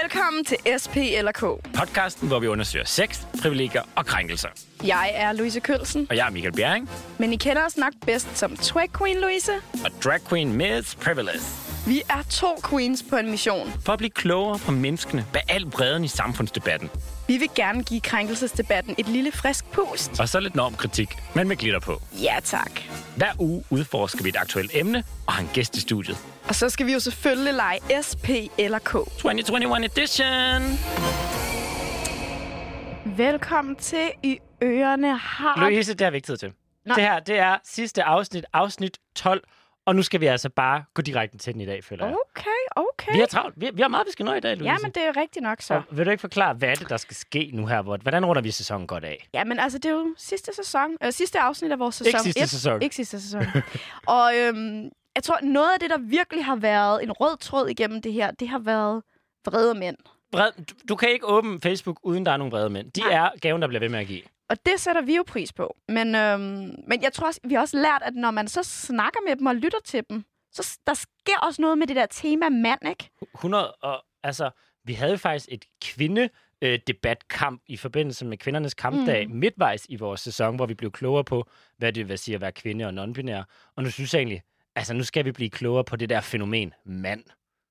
Velkommen til SP eller K. Podcasten, hvor vi undersøger sex, privilegier og krænkelser. Jeg er Louise Kølsen, Og jeg er Michael Bjerring, men I kender os nok bedst som Twag Queen Louise. og drag queen Miss Privilege. Vi er to queens på en mission. For at blive klogere på menneskene bag al bredden i samfundsdebatten. Vi vil gerne give krænkelsesdebatten et lille frisk pust. Og så lidt normkritik, men med glitter på. Ja tak. Hver uge udforsker vi et aktuelt emne og har en gæst i studiet. Og så skal vi jo selvfølgelig lege SP eller K. 2021 edition! Velkommen til I Ørerne har... Louise, det har vi ikke tid til. Nej. Det her, det er sidste afsnit, afsnit 12. Og nu skal vi altså bare gå direkte til den i dag, føler jeg. Okay, okay. Vi har travlt. Vi, vi har meget, vi skal nå i dag, Louise. Ja, men det er jo rigtigt nok så. Og vil du ikke forklare, hvad det, der skal ske nu her? Hvor- Hvordan runder vi sæsonen godt af? Ja, men altså, det er jo sidste sæson. Øh, sidste afsnit af vores sæson. Ikke sidste et. sæson. Ikke sidste sæson. og øhm, jeg tror, noget af det, der virkelig har været en rød tråd igennem det her, det har været vrede mænd. Vred, du, du kan ikke åbne Facebook, uden der er nogle vrede mænd. De Nej. er gaven, der bliver ved med at give. Og det sætter vi jo pris på. Men, øhm, men jeg tror også, vi har også lært, at når man så snakker med dem og lytter til dem, så der sker også noget med det der tema mand, ikke? 100 og altså, vi havde faktisk et kvinde øh, debatkamp i forbindelse med kvindernes kampdag mm. midtvejs i vores sæson, hvor vi blev klogere på, hvad det vil sige at være kvinde og non-binær. Og nu synes jeg egentlig, altså nu skal vi blive klogere på det der fænomen mand.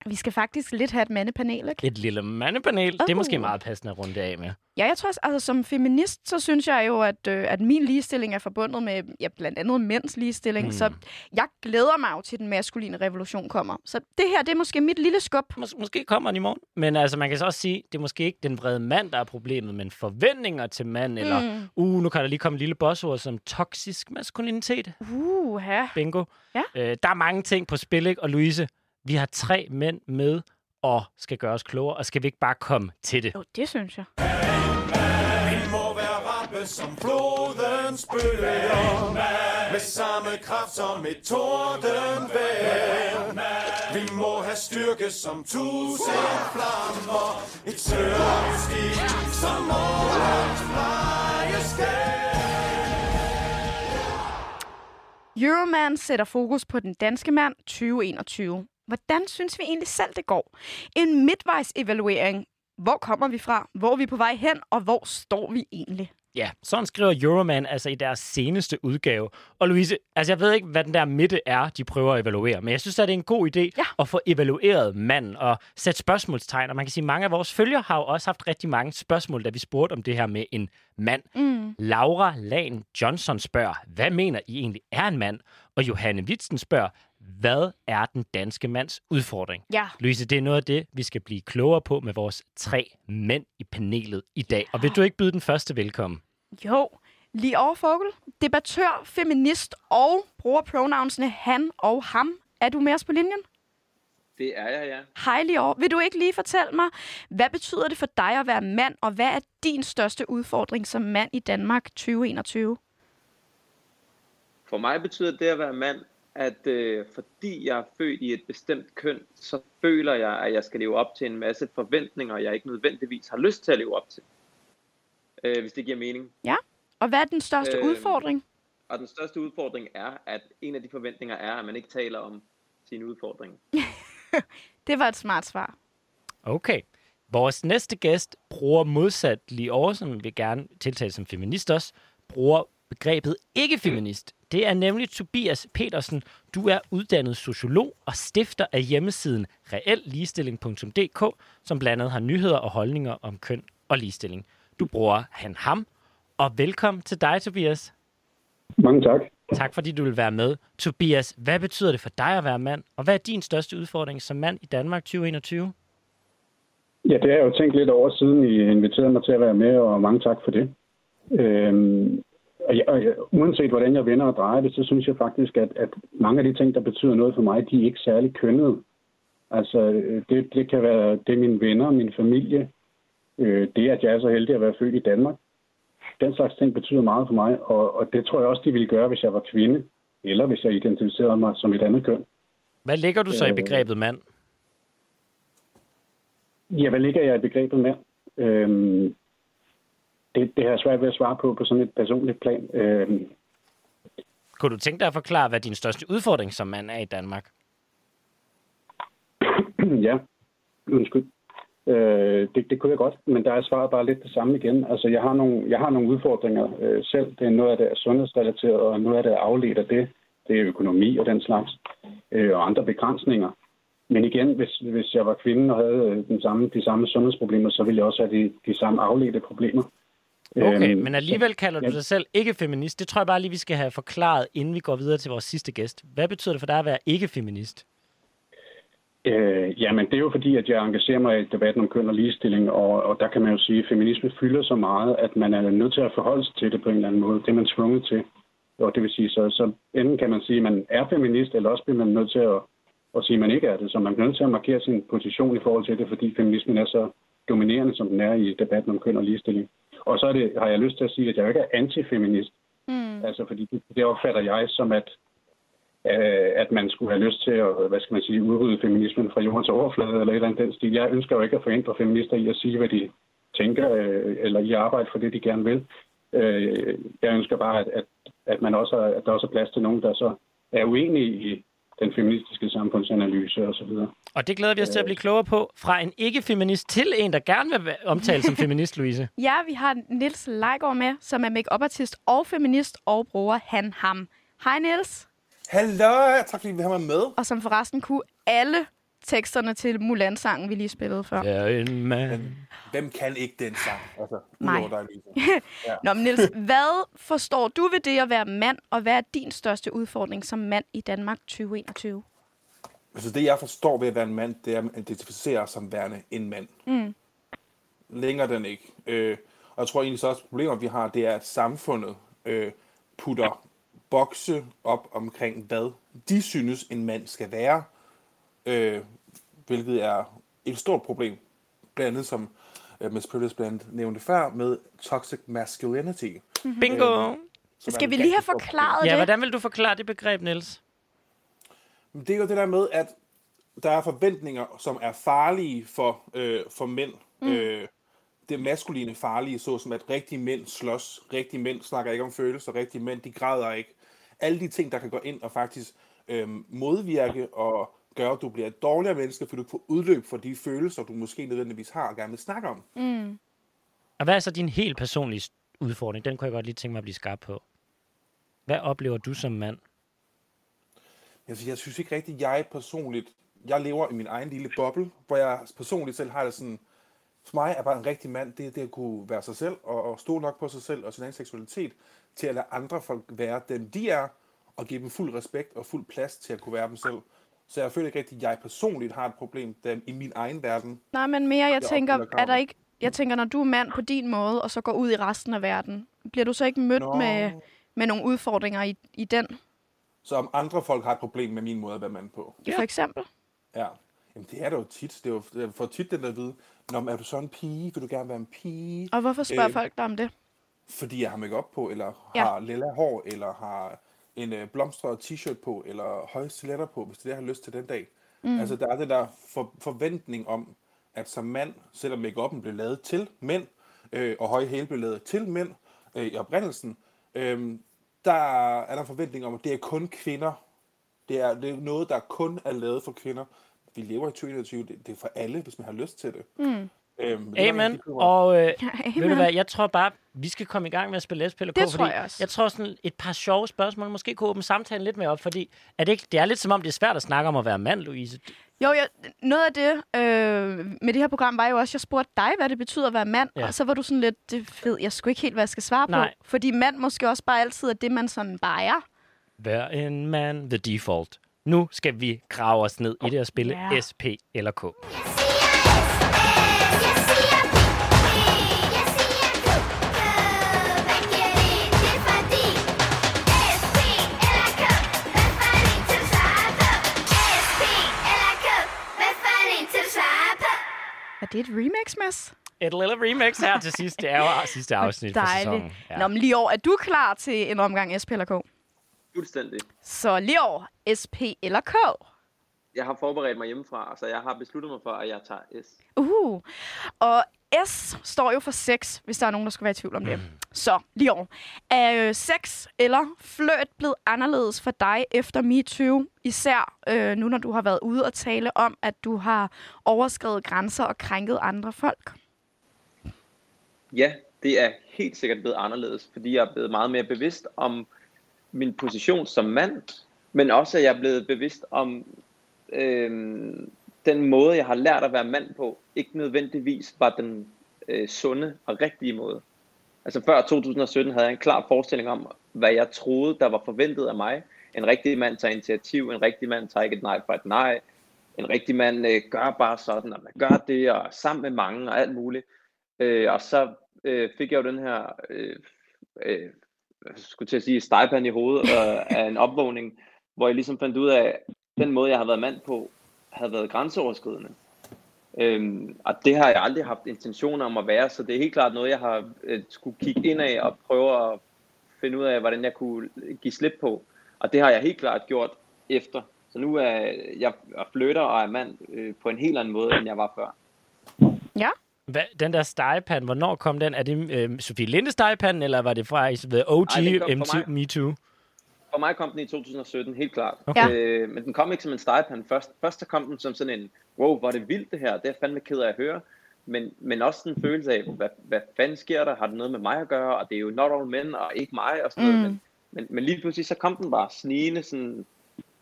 Vi skal faktisk lidt have et mandepanel, ikke? Et lille mandepanel, det er måske Uh. meget passende at runde af med. Ja, jeg tror også, altså som feminist, så synes jeg jo, at, øh, at min ligestilling er forbundet med ja, blandt andet mænds ligestilling. Mm. Mm. Så jeg glæder mig jo til, at den maskuline revolution kommer. Så det her, det er måske mit lille skub. Mås- måske kommer den i morgen. Men altså, man kan så også sige, det er måske ikke den vrede mand, der er problemet, men forventninger til mand, eller, Mm. uh, nu kan der lige komme en lille bossord som toksisk maskulinitet. Uh, ja. Bingo. Ja. Øh, der er mange ting på spil, ikke? Og Louise, vi har tre mænd med og skal gøre os klogere, og skal vi ikke bare komme til det? Jo, det synes jeg. Vi må være rappe som flodens bølger Med samme kraft som et tordenvejr Vi må have styrke som tusind flammer Et sørenskib som målens plejeskab Euroman sætter fokus på den danske mand 2021. Hvordan synes vi egentlig selv, det går? En midtvejs-evaluering. Hvor kommer vi fra? Hvor er vi på vej hen? Og hvor står vi egentlig? Ja, sådan skriver Euroman altså i deres seneste udgave. Og Louise, altså jeg ved ikke, hvad den der midte er, de prøver at evaluere, men jeg synes, at det er en god idé Ja. at få evalueret manden og sætte spørgsmålstegn. Og man kan sige, at mange af vores følgere har jo også haft rigtig mange spørgsmål, da vi spurgte om det her med en mand. Mm. Laura Lan Johnson spørger, hvad mener I egentlig er en mand? Og Johanne Witzen spørger, hvad er den danske mands udfordring? Ja. Louise, det er noget af det, vi skal blive klogere på med vores tre mænd i panelet i dag. Og vil du ikke byde den første velkommen? Jo. Lige over Fogel. Debattør, feminist og bruger pronounsene han og ham. Er du med os på linjen? Det er jeg, ja. Hej lige over. Vil du ikke lige fortælle mig, hvad betyder det for dig at være mand, og hvad er din største udfordring som mand i Danmark 2021? For mig betyder det at være mand, at øh, fordi jeg er født i et bestemt køn, så føler jeg, at jeg skal leve op til en masse forventninger, jeg ikke nødvendigvis har lyst til at leve op til. Øh, hvis det giver mening. Og hvad er den største Øhm, udfordring? Og den største udfordring er, at en af de forventninger er, at man ikke taler om sine udfordringer. Det var et smart svar. Okay. Vores næste gæst bruger modsat lige over, som vil gerne tiltale som feminist også, bruger begrebet ikke-feminist. Det er nemlig Tobias Petersen. Du er uddannet sociolog og stifter af hjemmesiden reelligestilling.dk, som blandt andet har nyheder og holdninger om køn og ligestilling. Du bruger han ham. Og velkommen til dig, Tobias. Mange tak. Tak fordi du vil være med. Tobias, hvad betyder det for dig at være mand? Og hvad er din største udfordring som mand i Danmark 2021? Ja, det har jeg jo tænkt lidt over, siden I inviterede mig til at være med, og mange tak for det. Øhm, og jeg, og jeg, uanset hvordan jeg vender og drejer det, så synes jeg faktisk, at, at mange af de ting, der betyder noget for mig, de er ikke særlig kønnede. Altså, øh, det, det kan være det er mine venner, min familie, øh, det at jeg er så heldig at være født i Danmark. Den slags ting betyder meget for mig, og, og det tror jeg også, de ville gøre, hvis jeg var kvinde, eller hvis jeg identificerede mig som et andet køn. Hvad lægger du så i Øh, begrebet mand? Ja, hvad ligger jeg i begrebet med? Øhm, det, det har jeg svært ved at svare på på sådan et personligt plan. Øhm, Kunne du tænke dig at forklare, hvad din største udfordring som mand er i Danmark? ja, undskyld. Øh, det, det kunne jeg godt, men der er svaret bare lidt det samme igen. Altså, jeg har nogle, jeg har nogle udfordringer øh, selv. Det er noget af det er sundhedsrelateret, og noget af det er afledt af det. Det er økonomi og den slags, øh, og andre begrænsninger. Men igen, hvis, hvis jeg var kvinde og havde øh, den samme, de samme sundhedsproblemer, så ville jeg også have de, de samme afledte problemer. Okay, Øhm, men alligevel kalder du ja. dig selv ikke feminist. Det tror jeg bare lige, vi skal have forklaret, inden vi går videre til vores sidste gæst. Hvad betyder det for dig at være ikke feminist? Øh, jamen, det er jo fordi, at jeg engagerer mig i debatten om køn og ligestilling, og, og der kan man jo sige, at feminisme fylder så meget, at man er nødt til at forholde sig til det på en eller anden måde. Det er man tvunget til. Og det vil sige, så, så enten kan man sige, at man er feminist, eller også bliver man nødt til at, at sige, at man ikke er det. Så man bliver nødt til at markere sin position i forhold til det, fordi feminismen er så dominerende, som den er i debatten om køn og ligestilling. Og så er det, har jeg lyst til at sige, at jeg ikke er antifeminist. Mm. Altså, fordi det, det opfatter jeg som, at, øh, at man skulle have lyst til at, hvad skal man sige, udrydde feminismen fra jordens overflade, eller et eller andet den stil. Jeg ønsker jo ikke at forhindre feminister i at sige, hvad de tænker, øh, eller i at arbejde for det, de gerne vil. Øh, jeg ønsker bare, at, at, at, man også, at der også er plads til nogen, der så er uenige i den feministiske samfundsanalyse osv. Og det glæder vi os til at blive klogere på. Fra en ikke-feminist til en, der gerne vil være omtalt som feminist, Louise. Ja, vi har Nils Leigård med, som er make-up-artist og feminist og bruger han ham. Hej Nils, Hallo, tak fordi vi har mig med. og som forresten kunne alle teksterne til Mulan-sangen, vi lige spillede før. Ja, en mand. Hvem kan ikke den sang? Altså, Nej. dig, Lise. Nå, men Niels, hvad forstår du ved det at være mand, og hvad er din største udfordring som mand i Danmark 2021? Altså, det jeg forstår ved at være en mand, det er at identificere sig som værende en mand. Mm. Længere den ikke. Øh, og jeg tror egentlig så også, at problemer, vi har, det er, at samfundet øh, putter bokse op omkring, hvad de synes, en mand skal være. Øh, hvilket er et stort problem. Blandt andet, som øh, Miss Privilege blandt andet nævnte før, med toxic masculinity. Bingo! som er Skal vi lige have forklaret Ja, det? hvordan vil du forklare det begreb, Niels? Men det er jo det der med, at der er forventninger, som er farlige for, øh, for mænd. Mm. Øh, det maskuline farlige, såsom at rigtige mænd slås, rigtige mænd snakker ikke om følelser, rigtige mænd, de græder ikke. Alle de ting, der kan gå ind og faktisk øh, modvirke og gøre, at du bliver et dårligere menneske, fordi du får udløb for de følelser, du måske nødvendigvis har og gerne vil snakke om. Mm. Og hvad er så din helt personlige udfordring? Den kunne jeg godt lige tænke mig at blive skarp på. Hvad oplever du som mand? Altså, jeg synes ikke rigtigt, jeg personligt, jeg lever i min egen lille boble, hvor jeg personligt selv har det sådan, for mig er bare en rigtig mand, det det at kunne være sig selv, og, og stå nok på sig selv og sin egen seksualitet, til at lade andre folk være dem, de er, og give dem fuld respekt og fuld plads til at kunne være dem selv. Så jeg føler ikke rigtigt, at jeg personligt har et problem dem, i min egen verden. Nej, men mere, jeg Jeg tænker, er der ikke... Jeg tænker, når du er mand på din måde, og så går ud i resten af verden, bliver du så ikke mødt Nå. med, med nogle udfordringer i, i den? Så om andre folk har et problem med min måde at være mand på. Ja. For eksempel? Ja. Jamen, det er der jo tit. Det er jo jeg får tit den der at vide, Nå, men er du så en pige? Vil du gerne være en pige? Og hvorfor spørger Øh, folk dig om det? Fordi jeg har make på, eller Ja. har lilla hår, eller har en øh, blomstret t-shirt på, eller høje stiletter på, hvis det er det, jeg har lyst til den dag. Mm. Altså, der er den der for, forventning om, at som mand, selvom make blev lavet til mænd, øh, og høje hæle blev lavet til mænd øh, i oprindelsen, øh, der er der en forventning om, at det er kun kvinder. Det er, det er noget, der kun er lavet for kvinder. Vi lever i 2021, det, det er for alle, hvis man har lyst til det. Mm. Øhm, det Amen. de køber. Og øh, Amen. ved du hvad, jeg tror bare, vi skal komme i gang med at spille SP eller K, Det tror fordi jeg også. jeg tror sådan et par sjove spørgsmål måske kunne åbne samtalen lidt mere op, fordi er det, ikke, det er lidt som om, det er svært at snakke om at være mand, Louise. Jo, jeg, noget af det øh, med det her program var jo også, at jeg spurgte dig, hvad det betyder at være mand. Ja. Og så var du sådan lidt, det ved jeg sgu ikke helt, hvad jeg skal svare Nej. på. Fordi mand måske også bare altid er det, man sådan bare er. Vær en mand, the default. Nu skal vi grave os ned i det og spille Ja. SP eller K. Er det et remix, Mads? Et lille remix her til sidst. Det er jo sidste afsnit for sæsonen. Dejligt. Ja. Nå, men lige over, er du klar til en omgang SP eller K? Fuldstændig. Så lige over, SP eller K? Jeg har forberedt mig hjemmefra, så jeg har besluttet mig for, at jeg tager S. Uh. Og S står jo for sex, hvis der er nogen, der skulle være i tvivl om det. Så, lige over. Er øh, sex eller fløt blevet anderledes for dig efter MeToo? Især øh, nu, når du har været ude og tale om, at du har overskrevet grænser og krænket andre folk. Ja, det er helt sikkert blevet anderledes, fordi jeg er blevet meget mere bevidst om min position som mand, men også at jeg er blevet bevidst om øh, den måde, jeg har lært at være mand på, ikke nødvendigvis var den øh, sunde og rigtige måde. Altså før 2017 havde jeg en klar forestilling om, hvad jeg troede, der var forventet af mig. En rigtig mand tager initiativ, en rigtig mand tager ikke et nej for et nej, en rigtig mand øh, gør bare sådan, og man gør det, og sammen med mange og alt muligt. Øh, og så øh, fik jeg jo den her, øh, øh, skulle til at sige, stejpand i hovedet øh, af en opvågning, hvor jeg ligesom fandt ud af, den måde, jeg har været mand på, havde været grænseoverskridende. Øhm, og det har jeg aldrig haft intentioner om at være, så det er helt klart noget, jeg har øh, skulle kigge ind af og prøve at finde ud af, hvordan jeg kunne give slip på. Og det har jeg helt klart gjort efter. Så nu er jeg jeg flytter og er mand øh, på en helt anden måde, end jeg var før. Ja. Hvad, den der stegepand, hvornår kom den? Er det øh, Sofie Linde stegepanden, eller var det fra the OG Ej, den kom fra MT, mig. MeToo? For mig kom den i 2017, helt klart. Okay. Øh, men den kom ikke som en stegepande først. Først så kom den som sådan en, wow, hvor er det vildt det her, det er jeg fandme ked af at høre. Men, men også en følelse af, hvad, hvad fanden sker der? Har det noget med mig at gøre? Og det er jo not all men, og ikke mig, og sådan noget. Mm. Men, men, men lige pludselig, så kom den bare snigende sådan,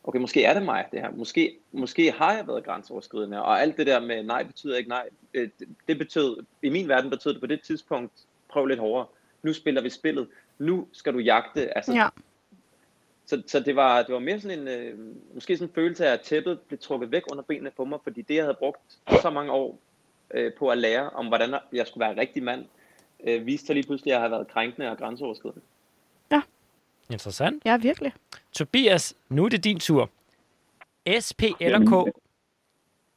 okay, måske er det mig, det her. Måske, måske har jeg været grænseoverskridende. Og alt det der med nej betyder ikke nej, øh, det, det betød, i min verden betød det på det tidspunkt, prøv lidt hårdere. Nu spiller vi spillet. Nu skal du jagte. Altså, Ja. Så, så det var, det var mere sådan en, øh, måske sådan en følelse af, at tæppet blev trukket væk under benene på mig, fordi det, jeg havde brugt så mange år øh, på at lære om, hvordan jeg skulle være en rigtig mand, øh, viste sig lige pludselig, at jeg har været krænkende og grænseoverskridende. Interessant. Ja, virkelig. Tobias, nu er det din tur. SP eller Jamen, K?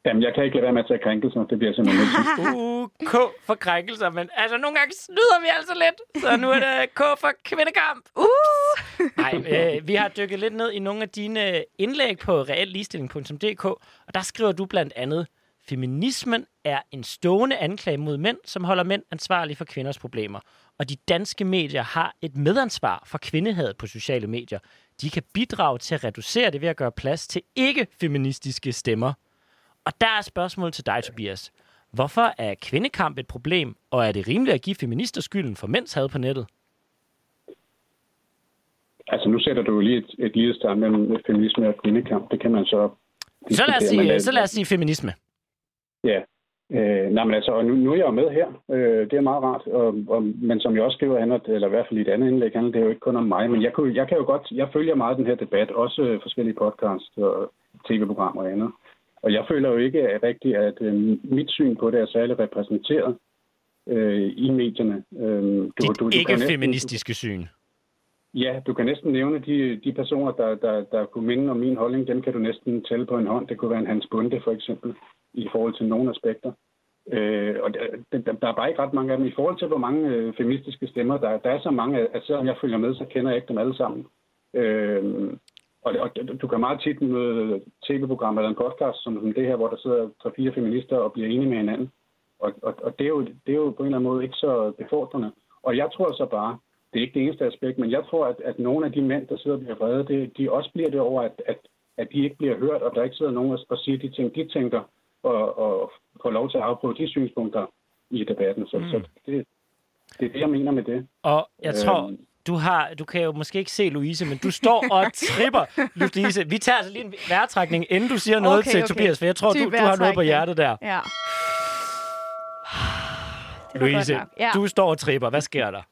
Jamen, jeg kan ikke lade være med at tage krænkelser. Det bliver simpelthen til. Uh, K for krænkelser, men altså nogle gange snyder vi altså lidt. Så nu er det K for kvindekamp. Uh! Nej, øh, vi har dykket lidt ned i nogle af dine indlæg på realligestilling.dk, og der skriver du blandt andet, feminismen er en stående anklage mod mænd, som holder mænd ansvarlige for kvinders problemer. Og de danske medier har et medansvar for kvindehavet på sociale medier. De kan bidrage til at reducere det ved at gøre plads til ikke-feministiske stemmer. Og der er spørgsmålet til dig, Tobias. Hvorfor er kvindekamp et problem, og er det rimeligt at give feminister skylden for mænds had på nettet? Altså, nu sætter du jo lige et, et lille sted mellem feminisme og kvindekamp. Det kan man så... Så lad os sige, øh, så lad os sige feminisme. Ja. Øh, nej, men altså, og nu, nu er jeg jo med her. Øh, det er meget rart. Og, og, men som jeg også skriver, handler, eller i hvert fald i et andet indlæg, handler det jo ikke kun om mig. Men jeg, kunne, jeg kan jo godt, jeg følger meget den her debat, også forskellige podcasts og tv-programmer og andet. Og jeg føler jo ikke at rigtigt, at øh, mit syn på det er særlig repræsenteret øh, i medierne. Øh, Dit kan ikke næsten- feministiske syn. Ja, du kan næsten nævne de, de personer, der, der, der kunne minde om min holdning. Dem kan du næsten tælle på en hånd. Det kunne være en Hans Bunde, for eksempel, i forhold til nogle aspekter. Øh, og der, der, der er bare ikke ret mange af dem. I forhold til, hvor mange øh, feministiske stemmer, der, der er så mange, at selvom jeg følger med, så kender jeg ikke dem alle sammen. Øh, og, og du kan meget tit møde tv-programmer eller en podcast som, som det her, hvor der sidder tre-fire feminister og bliver enige med hinanden. Og, og, og det, er jo, det er jo på en eller anden måde ikke så befordrende. Og jeg tror så bare, det er ikke det eneste aspekt, men jeg tror, at, at nogle af de mænd, der sidder og bliver vrede, det, de også bliver det over, at, at, at de ikke bliver hørt, og der ikke sidder nogen og, siger de ting, de tænker, og, og får lov til at afprøve de synspunkter i debatten. Så, mm. så det, det er det, jeg mener med det. Og jeg tror, Øhm. du har, du kan jo måske ikke se Louise, men du står og tripper, Louise. Vi tager altså lige en vejrtrækning, inden du siger noget Okay, til okay. Tobias, for jeg tror, du, du har noget på hjertet der. Ja. Louise. Ja. du står og tripper. Hvad sker der?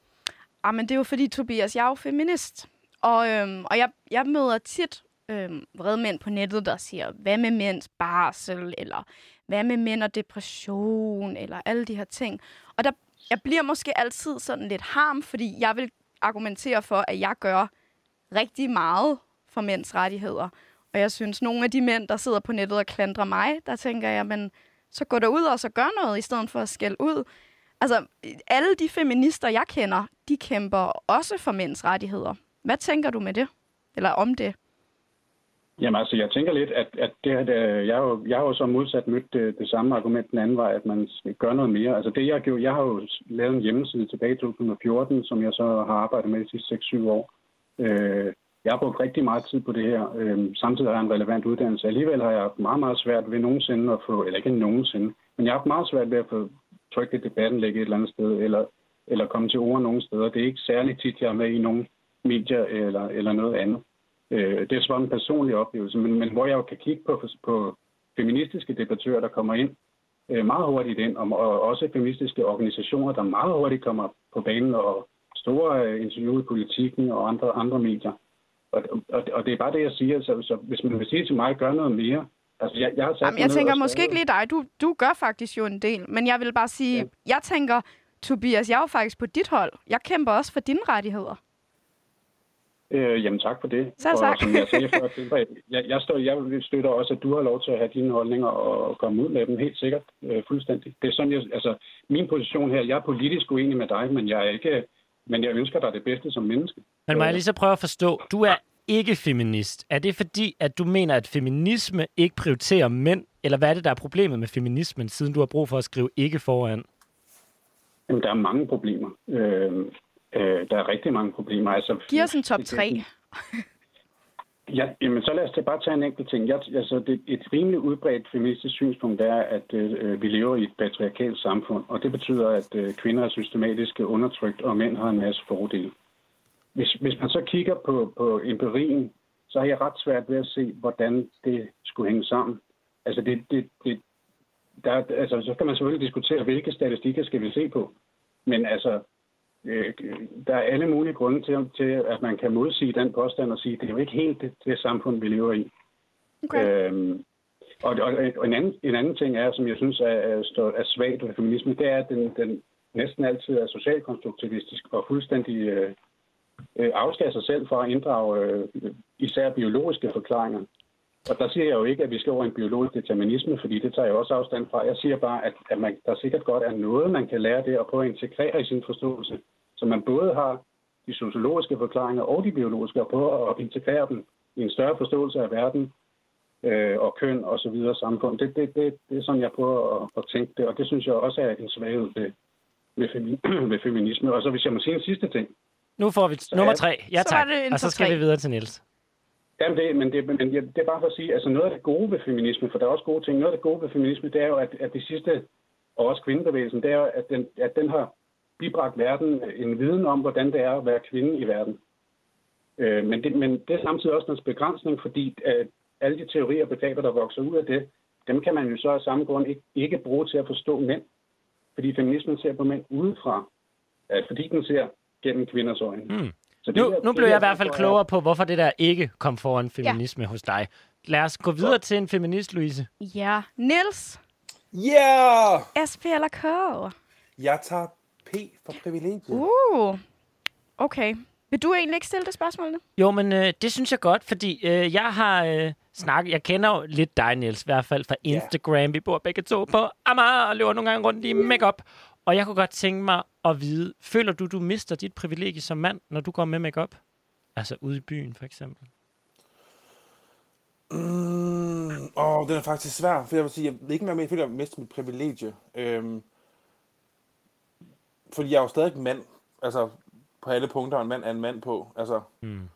Ah, men det er jo fordi, Tobias, jeg er jo feminist. Og, øhm, og jeg, jeg møder tit øhm, vrede mænd på nettet, der siger, hvad med mænds barsel, eller hvad med mænd og depression, eller alle de her ting. Og der, jeg bliver måske altid sådan lidt harm, fordi jeg vil argumentere for, at jeg gør rigtig meget for mænds rettigheder. Og jeg synes, nogle af de mænd, der sidder på nettet og klandrer mig, der tænker jeg, men så gå derud og så gør noget, i stedet for at skælde ud. Altså, alle de feminister, jeg kender, de kæmper også for mænds rettigheder. Hvad tænker du med det? Eller om det? Jamen altså, jeg tænker lidt, at, at det, at jeg, har jo, jeg har jo så modsat mødt det, det samme argument den anden vej, at man gør noget mere. Altså det, jeg har gjort, jeg har jo lavet en hjemmeside tilbage i 2014, som jeg så har arbejdet med de sidste 6-7 år. Øh, jeg har brugt rigtig meget tid på det her. Øh, samtidig har jeg en relevant uddannelse. Alligevel har jeg haft meget, meget svært ved nogensinde at få, eller ikke nogensinde, men jeg har haft meget svært ved at få trykke et debattenlæg et eller andet sted, eller, eller komme til ord nogen steder. Det er ikke særlig tit, jeg er med i nogen medier eller, eller noget andet. Øh, det er så en personlig oplevelse, men, men hvor jeg jo kan kigge på, på feministiske debattører, der kommer ind øh, meget hurtigt ind, og, og også feministiske organisationer, der meget hurtigt kommer på banen og store øh, interview i politikken og andre, andre medier. Og, og, og det er bare det, jeg siger. Så, så hvis man vil sige til mig, gør noget mere. Altså, jeg, jeg, har sat Jamen, jeg tænker måske ikke lige dig. Du, du gør faktisk jo en del. Men jeg vil bare sige, ja. jeg tænker, Tobias, jeg er jo faktisk på dit hold. Jeg kæmper også for dine rettigheder. Øh, jamen tak for det. Tak. Og som jeg sagde før, det, jeg, jeg, står, jeg støtter også, at du har lov til at have dine holdninger og komme ud med dem, helt sikkert, øh, fuldstændig. Det er sådan, jeg, altså, min position her, jeg er politisk uenig med dig, men jeg er ikke, men jeg ønsker dig det bedste som menneske. Men må jeg lige så prøve at forstå, du er ikke feminist. Er det fordi, at du mener, at feminisme ikke prioriterer mænd, eller hvad er det, der er problemet med feminismen, siden du har brug for at skrive ikke foran? Jamen, der er mange problemer. Øh, Øh, der er rigtig mange problemer. Altså, Giv os en top 3. Ja, jamen så lad os bare tage en enkelt ting. Jeg, altså, det, et rimelig udbredt feministisk synspunkt er, at øh, vi lever i et patriarkalt samfund, og det betyder, at øh, kvinder er systematisk undertrykt, og mænd har en masse fordele. Hvis, hvis man så kigger på, på empirien, så har jeg ret svært ved at se, hvordan det skulle hænge sammen. Altså, det, det, det, der, altså så kan man selvfølgelig diskutere, hvilke statistikker skal vi se på. Men altså, øh, der er alle mulige grunde til, til, at man kan modsige den påstand og sige, at det er jo ikke helt det, det samfund, vi lever i. Okay. Øhm, og, og, og en, anden, en anden ting er, som jeg synes er, er, er svagt ved feminisme, det er, at den, den næsten altid er socialkonstruktivistisk og fuldstændig øh, øh, afskærer sig selv for at inddrage øh, især biologiske forklaringer. Og der siger jeg jo ikke, at vi skal over en biologisk determinisme, fordi det tager jeg også afstand fra. Jeg siger bare, at, at man, der sikkert godt er noget, man kan lære det og prøve at integrere i sin forståelse. Så man både har de sociologiske forklaringer og de biologiske, og prøve at integrere dem i en større forståelse af verden øh, og køn og så videre samfund. Det, det, det, det er sådan, jeg prøver at, at tænke det, og det synes jeg også er en svaghed ved, ved, femi, ved feminisme. Og så hvis jeg må sige en sidste ting. Nu får vi nummer tre. Ja tak. Så og så skal vi videre til Niels. Jamen det, men, det, men det er bare for at sige, altså noget af det gode ved feminisme, for der er også gode ting, noget af det gode ved feminisme, det er jo, at, at de sidste, og også kvindebevægelsen, det er jo, at den, at den har bibragt verden en viden om, hvordan det er at være kvinde i verden. Øh, men, det, men det er samtidig også en begrænsning, fordi at alle de teorier og begreber, der vokser ud af det, dem kan man jo så af samme grund ikke, ikke bruge til at forstå mænd. Fordi feminismen ser på mænd udefra, at fordi den ser gennem kvinders øjne. Mm. Så nu, nu blev jeg i hvert fald klogere på, hvorfor det der ikke kom foran feminisme ja. hos dig. Lad os gå videre til en feminist, Louise. Ja. Niels? Ja! Yeah! SP eller K? Jeg tager P for privilegiet. Uh, okay. Vil du egentlig ikke stille det spørgsmål nu? Jo, men øh, det synes jeg godt, fordi øh, jeg har øh, snakket... Jeg kender jo lidt dig, Niels, i hvert fald fra Instagram. Yeah. Vi bor begge to på Amager og løber nogle gange rundt i makeup. Og jeg kunne godt tænke mig at vide, føler du, du mister dit privilegie som mand, når du går med makeup? Altså ude i byen, for eksempel. Mm, åh, den er faktisk svær, for jeg vil sige, jeg ved ikke, om jeg føler, at jeg mister mit privilegie. Øhm, fordi jeg er jo stadig mand. Altså, på alle punkter en mand er en mand på. Altså, mm.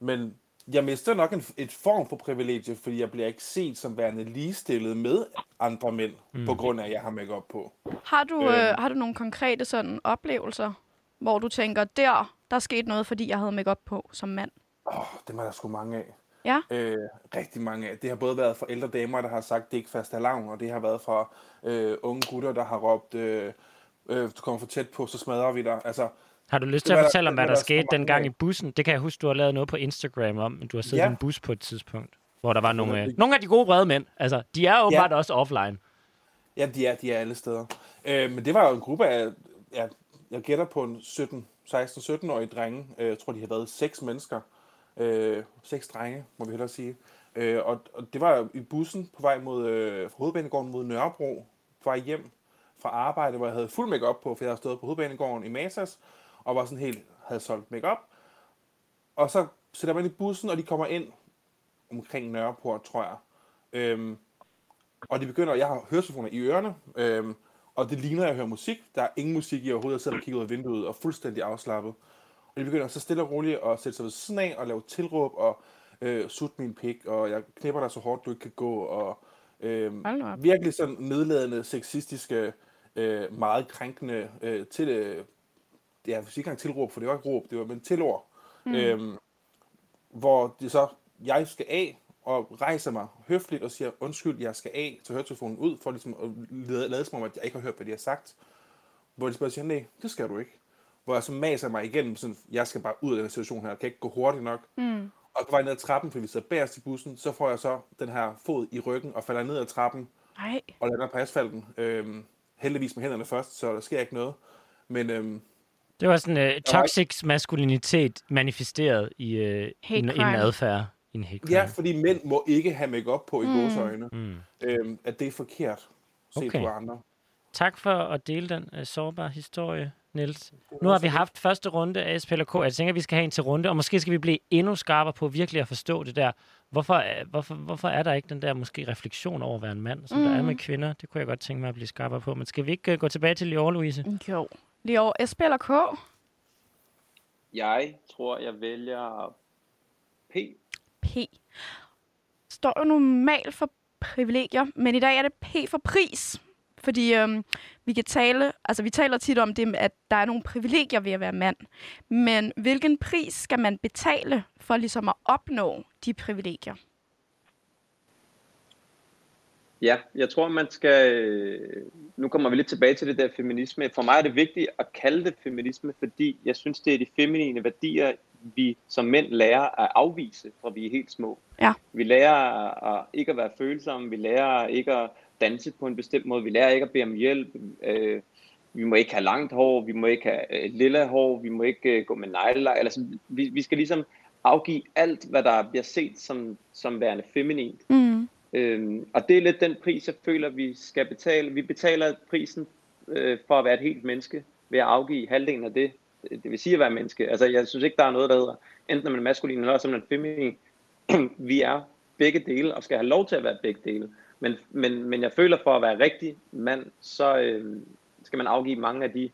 Men jeg mister nok en, et form for privilegie, fordi jeg bliver ikke set som værende ligestillet med andre mænd, mm. på grund af, at jeg har makeup på. Har du, øhm. øh, har du nogle konkrete sådan oplevelser, hvor du tænker, der, der skete noget, fordi jeg havde makeup på som mand? Åh, oh, det var der sgu mange af. Ja. Øh, rigtig mange af. Det har både været fra ældre damer, der har sagt, det er ikke fast alarm, og det har været fra øh, unge gutter, der har råbt, øh, øh, du kommer for tæt på, så smadrer vi dig. Altså, har du lyst til at fortælle om, hvad der, der skete dengang i bussen? Det kan jeg huske, du har lavet noget på Instagram om, men du har siddet ja. i en bus på et tidspunkt, hvor der var nogle, øh, nogle af de gode brede mænd. Altså, de er jo ja. også offline. Ja, de er, de er alle steder. Øh, men det var jo en gruppe af, ja, jeg gætter på en 17, 16-17-årige drenge. Øh, jeg tror, de har været seks mennesker. Øh, seks drenge, må vi hellere sige. Øh, og, og det var i bussen på vej mod øh, fra hovedbanegården mod Nørrebro, på vej hjem fra arbejde, hvor jeg havde fuld makeup på, for jeg havde stået på hovedbanegården i Masas, og var sådan helt, havde solgt makeup. Og så sætter man i bussen, og de kommer ind omkring Nørreport, tror jeg. Øhm, og de begynder, jeg har høretelefoner i ørerne, øhm, og det ligner, at jeg hører musik. Der er ingen musik i overhovedet. Jeg sidder og kigger ud af vinduet og fuldstændig afslappet. Og de begynder så stille og roligt at sætte sig ved siden af og lave tilråb og øh, sut min pik, og jeg knipper dig så hårdt, du ikke kan gå, og øh, virkelig sådan nedladende, sexistiske, øh, meget krænkende øh, til, øh, ja, jeg vil ikke engang tilråb, for det var ikke råb, det var men tilord. Mm. Øhm, hvor det så, jeg skal af, og rejser mig høfligt og siger, undskyld, jeg skal af, så høretelefonen ud, for ligesom at lade, lade som om, at jeg ikke har hørt, hvad de har sagt. Hvor de bare siger, nej, det skal du ikke. Hvor jeg så maser mig igennem, sådan, jeg skal bare ud af den situation her, jeg kan ikke gå hurtigt nok. Mm. Og på vej ned ad trappen, fordi vi sidder bagerst i bussen, så får jeg så den her fod i ryggen og falder ned ad trappen Nej. og lander på asfalten. Øhm, heldigvis med hænderne først, så der sker ikke noget. Men øhm, Det var sådan uh, toxic maskulinitet manifesteret i, uh, i, i en adfærd. I en hate crime. ja, fordi mænd må ikke have makeup på i mm. gåsøjne. Mm. Øhm, at det er forkert set Okay. på andre. Tak for at dele den uh, sårbare historie, Niels. Nu har vi haft første runde af SPLK. Jeg tænker, vi skal have en til runde, og måske skal vi blive endnu skarpere på virkelig at forstå det der. Hvorfor, øh, hvorfor, hvorfor er der ikke den der måske refleksion over at være en mand, som mm. der er med kvinder? Det kunne jeg godt tænke mig at blive skarpere på. Men skal vi ikke uh, gå tilbage til Lior, Louise? Jo. Lige over SP eller K? Jeg tror, jeg vælger P. P. Står jo normalt for privilegier, men i dag er det P for pris. Fordi øhm, vi kan tale, altså vi taler tit om det, at der er nogle privilegier ved at være mand. Men hvilken pris skal man betale for ligesom at opnå de privilegier? Ja, jeg tror, man skal... øh, Nu kommer vi lidt tilbage til det der feminisme. For mig er det vigtigt at kalde det feminisme, fordi jeg synes, det er de feminine værdier, vi som mænd lærer at afvise, fra vi er helt små. Ja. Vi lærer at ikke at være følsomme, vi lærer ikke at danse på en bestemt måde, vi lærer ikke at bede om hjælp, øh, vi må ikke have langt hår, vi må ikke have øh, lille hår, vi må ikke øh, gå med neglelak, eller sådan, vi, vi skal ligesom afgive alt, hvad der bliver set som, som værende feminint. Mm. Øhm, og det er lidt den pris, jeg føler, vi skal betale. Vi betaler prisen øh, for at være et helt menneske, ved at afgive halvdelen af det, det vil sige at være menneske. Altså, jeg synes ikke, der er noget, der hedder, enten er man maskulin eller også er man feminin. vi er begge dele, og skal have lov til at være begge dele. Men, men, men jeg føler, for at være rigtig mand, så øh, skal man afgive mange af de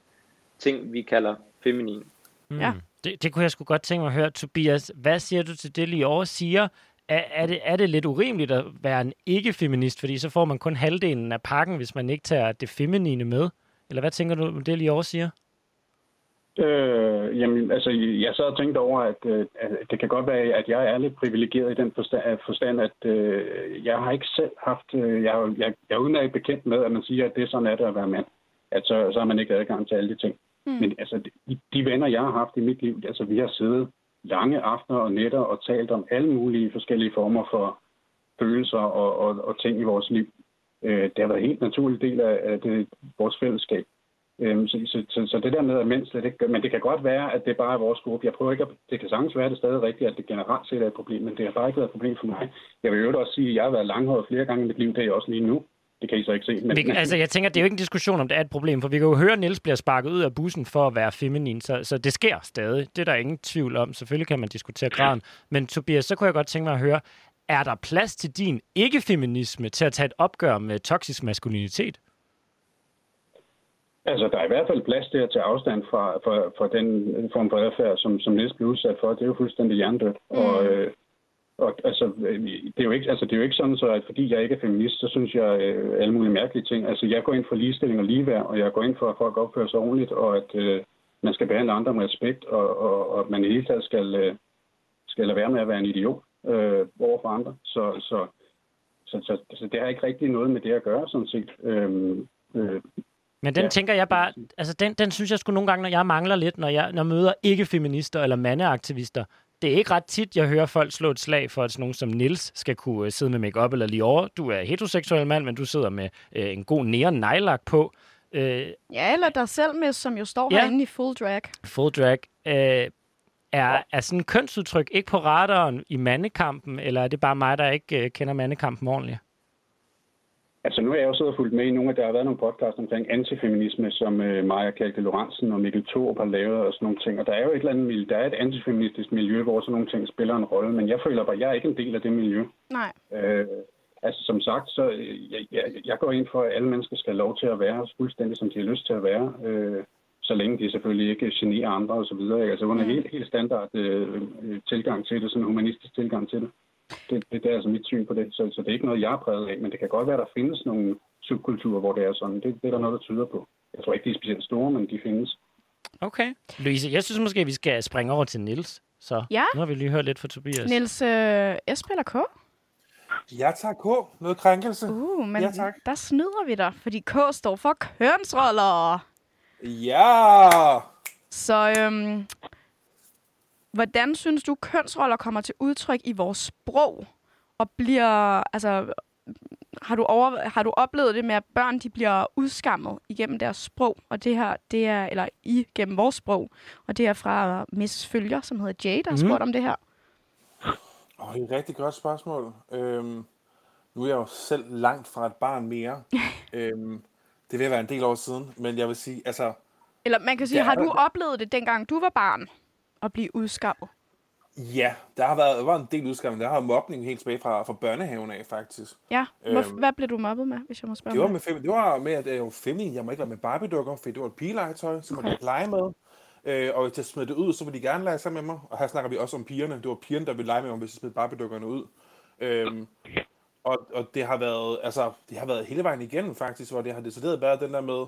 ting, vi kalder feminin. Mm. Ja. Det, det kunne jeg sgu godt tænke mig at høre. Tobias, hvad siger du til det, Lior siger? Er, er, det, er det lidt urimeligt at være en ikke-feminist, fordi så får man kun halvdelen af pakken, hvis man ikke tager det feminine med? Eller hvad tænker du om det, Lior siger? Øh, jamen, altså, jeg sad og tænkte over, at, øh, at det kan godt være, at jeg er lidt privilegeret i den forstand, forstand at øh, jeg har ikke selv haft... Øh, jeg, er- jeg, jeg er udmærket bekendt med, at man siger, at det er sådan, at det at være mand. At så, så har man ikke adgang til alle de ting. Mm. Men altså, de, de venner, jeg har haft i mit liv, altså, vi har siddet lange aftener og nætter og talt om alle mulige forskellige former for følelser og, og, og ting i vores liv. Øh, det har været en helt naturlig del af, af det, vores fællesskab. Øh, så, så, så, så det der med, at mænd slet ikke gør, men det kan godt være, at det bare er vores gruppe. Jeg prøver ikke at, det kan sagtens være, at det stadig rigtigt, at det generelt set er et problem, men det har bare ikke været et problem for mig. Jeg vil jo også sige, at jeg har været langhåret flere gange i mit liv, det er jeg også lige nu. Det kan I så ikke se. Men, Vi, altså, jeg tænker, det er jo ikke en diskussion, om det er et problem, for vi kan jo høre, at Niels bliver sparket ud af bussen for at være feminin, så, så det sker stadig. Det er der ingen tvivl om. Selvfølgelig kan man diskutere graden. Men Tobias, så kunne jeg godt tænke mig at høre, er der plads til din ikke-feminisme til at tage et opgør med toksisk maskulinitet? Altså, der er i hvert fald plads til at tage afstand fra, fra, fra den form for adfærd, som, som Niels blev udsat for. Det er jo fuldstændig hjernedødt. Mm. Og, øh, og altså, øh, det er, jo ikke, altså, det er jo ikke sådan, så at fordi jeg ikke er feminist, så synes jeg øh, alle mulige mærkelige ting. Altså, jeg går ind for ligestilling og ligeværd, og jeg går ind for, at folk opfører sig ordentligt, og at øh, man skal behandle andre med respekt, og, og, og at man i hele taget skal, øh, skal lade være med at være en idiot øh, over for andre. Så, så, så, så, så det har ikke rigtig noget med det at gøre, sådan set. Øhm, øh, Men den ja. Ja. tænker jeg bare, altså den, den synes jeg sgu nogle gange, når jeg mangler lidt, når jeg, når jeg møder ikke-feminister eller mandeaktivister. Det er ikke ret tit, jeg hører folk slå et slag for, at sådan nogen som Nils skal kunne øh, sidde med makeup eller lige over. Du er heteroseksuel mand, men du sidder med øh, en god neon nejlak på. Øh, Ja, eller dig selv med, som jo står Ja. herinde i full drag. full drag. Øh, er, er sådan en kønsudtryk ikke på radaren i mandekampen, eller er det bare mig, der ikke øh, kender mandekampen ordentligt? Altså nu er jeg jo siddet og fulgt med i nogle af, der har været nogle podcasts omkring antifeminisme, som øh, Maja Kalke Lorentzen og Mikkel Thorup har lavet og sådan nogle ting. Og der er jo et eller andet, mil- der er et antifeministisk miljø, hvor sådan nogle ting spiller en rolle. Men jeg føler bare, at jeg er ikke en del af det miljø. Nej. Øh, altså som sagt, så jeg, jeg, jeg går ind for, at alle mennesker skal have lov til at være fuldstændig, som de har lyst til at være. Øh, så længe de selvfølgelig ikke generer andre osv. Altså under Mm. helt, helt standard øh, øh, tilgang til det, sådan en humanistisk tilgang til det. Det, det, det er altså mit syn på det. Så, så det er ikke noget, jeg er præget af, men det kan godt være, at der findes nogle subkulturer, hvor det er sådan. Det, det er der noget, der tyder på. Jeg tror ikke, de er specielt store, men de findes. Okay. Louise, jeg synes måske, vi skal springe over til Nils. Så Ja. nu har vi lige hørt lidt fra Tobias. Niels øh, S eller K? Jeg tager K. Noget krænkelse. Uh, men Ja, tak. der snyder vi dig, fordi K står for kønsroller. Ja! Så øhm, hvordan synes du, kønsroller kommer til udtryk i vores sprog? Og bliver, altså, har du, over, har du oplevet det med, at børn de bliver udskammet igennem deres sprog? Og det her, det er, eller i gennem vores sprog. Og det er fra Miss Følger, som hedder Jay, der har Mhm. spurgt om det her. Oh, det er et rigtig godt spørgsmål. Øhm, nu er jeg jo selv langt fra et barn mere. øhm, det vil være en del år siden, men jeg vil sige, altså, Eller man kan sige, har du oplevet det, dengang du var barn? At blive udskammet? ja, der har været, der var en del udskamning. Der har mobning helt tilbage fra, fra børnehaven af, faktisk. Ja. Hvor, Øhm, hvad blev du mobbet med, hvis jeg må spørge? Det var med, fem, det var med at jeg var feminin. Jeg må ikke være med Barbie-dukker, fordi det var et pigelegetøj, som okay. jeg ikke lege med. Øh, og hvis jeg smed det ud, så ville de gerne lege sammen med mig. Og her snakker vi også om pigerne. Det var pigerne, der ville lege med mig, hvis jeg smed Barbie-dukkerne ud. Øhm, og, og det har været, altså, det har været hele vejen igennem faktisk, hvor det har decideret været den der med,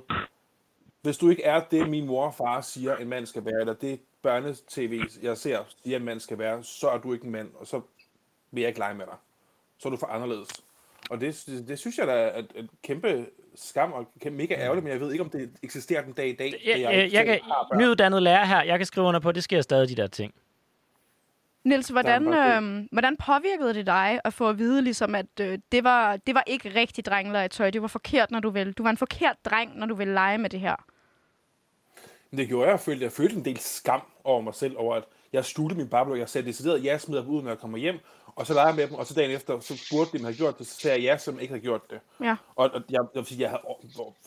hvis du ikke er det, min mor og far siger, en mand skal være, eller det børnetv, jeg ser, siger, en mand skal være, så er du ikke en mand, og så vil jeg ikke lege med dig. Så er du for anderledes. Og det, det, det synes jeg da er et, kæmpe skam og kæmpe mega ærgerligt, men jeg ved ikke, om det eksisterer den dag i dag. Jeg, jeg, jeg, selv kan, nyuddannet lærer her, jeg kan skrive under på, at det sker stadig, de der ting. Niels, hvordan, øhm, hvordan påvirkede det dig at få at vide, ligesom, at øh, det, var, det var ikke rigtig drengelegetøj, det var forkert, når du ville. Du var en forkert dreng, når du ville lege med det her. Det gjorde jeg, jeg følte, jeg følte en del skam over mig selv, over at jeg sluttede min Barbie, jeg sagde decideret, ja, jeg smider dem ud, når jeg kommer hjem, og så leger jeg med dem, og så dagen efter, så spurgte de, jeg havde gjort det, så sagde jeg ja, som ikke havde gjort det. Ja, Og, og jeg, jeg, sige, jeg havde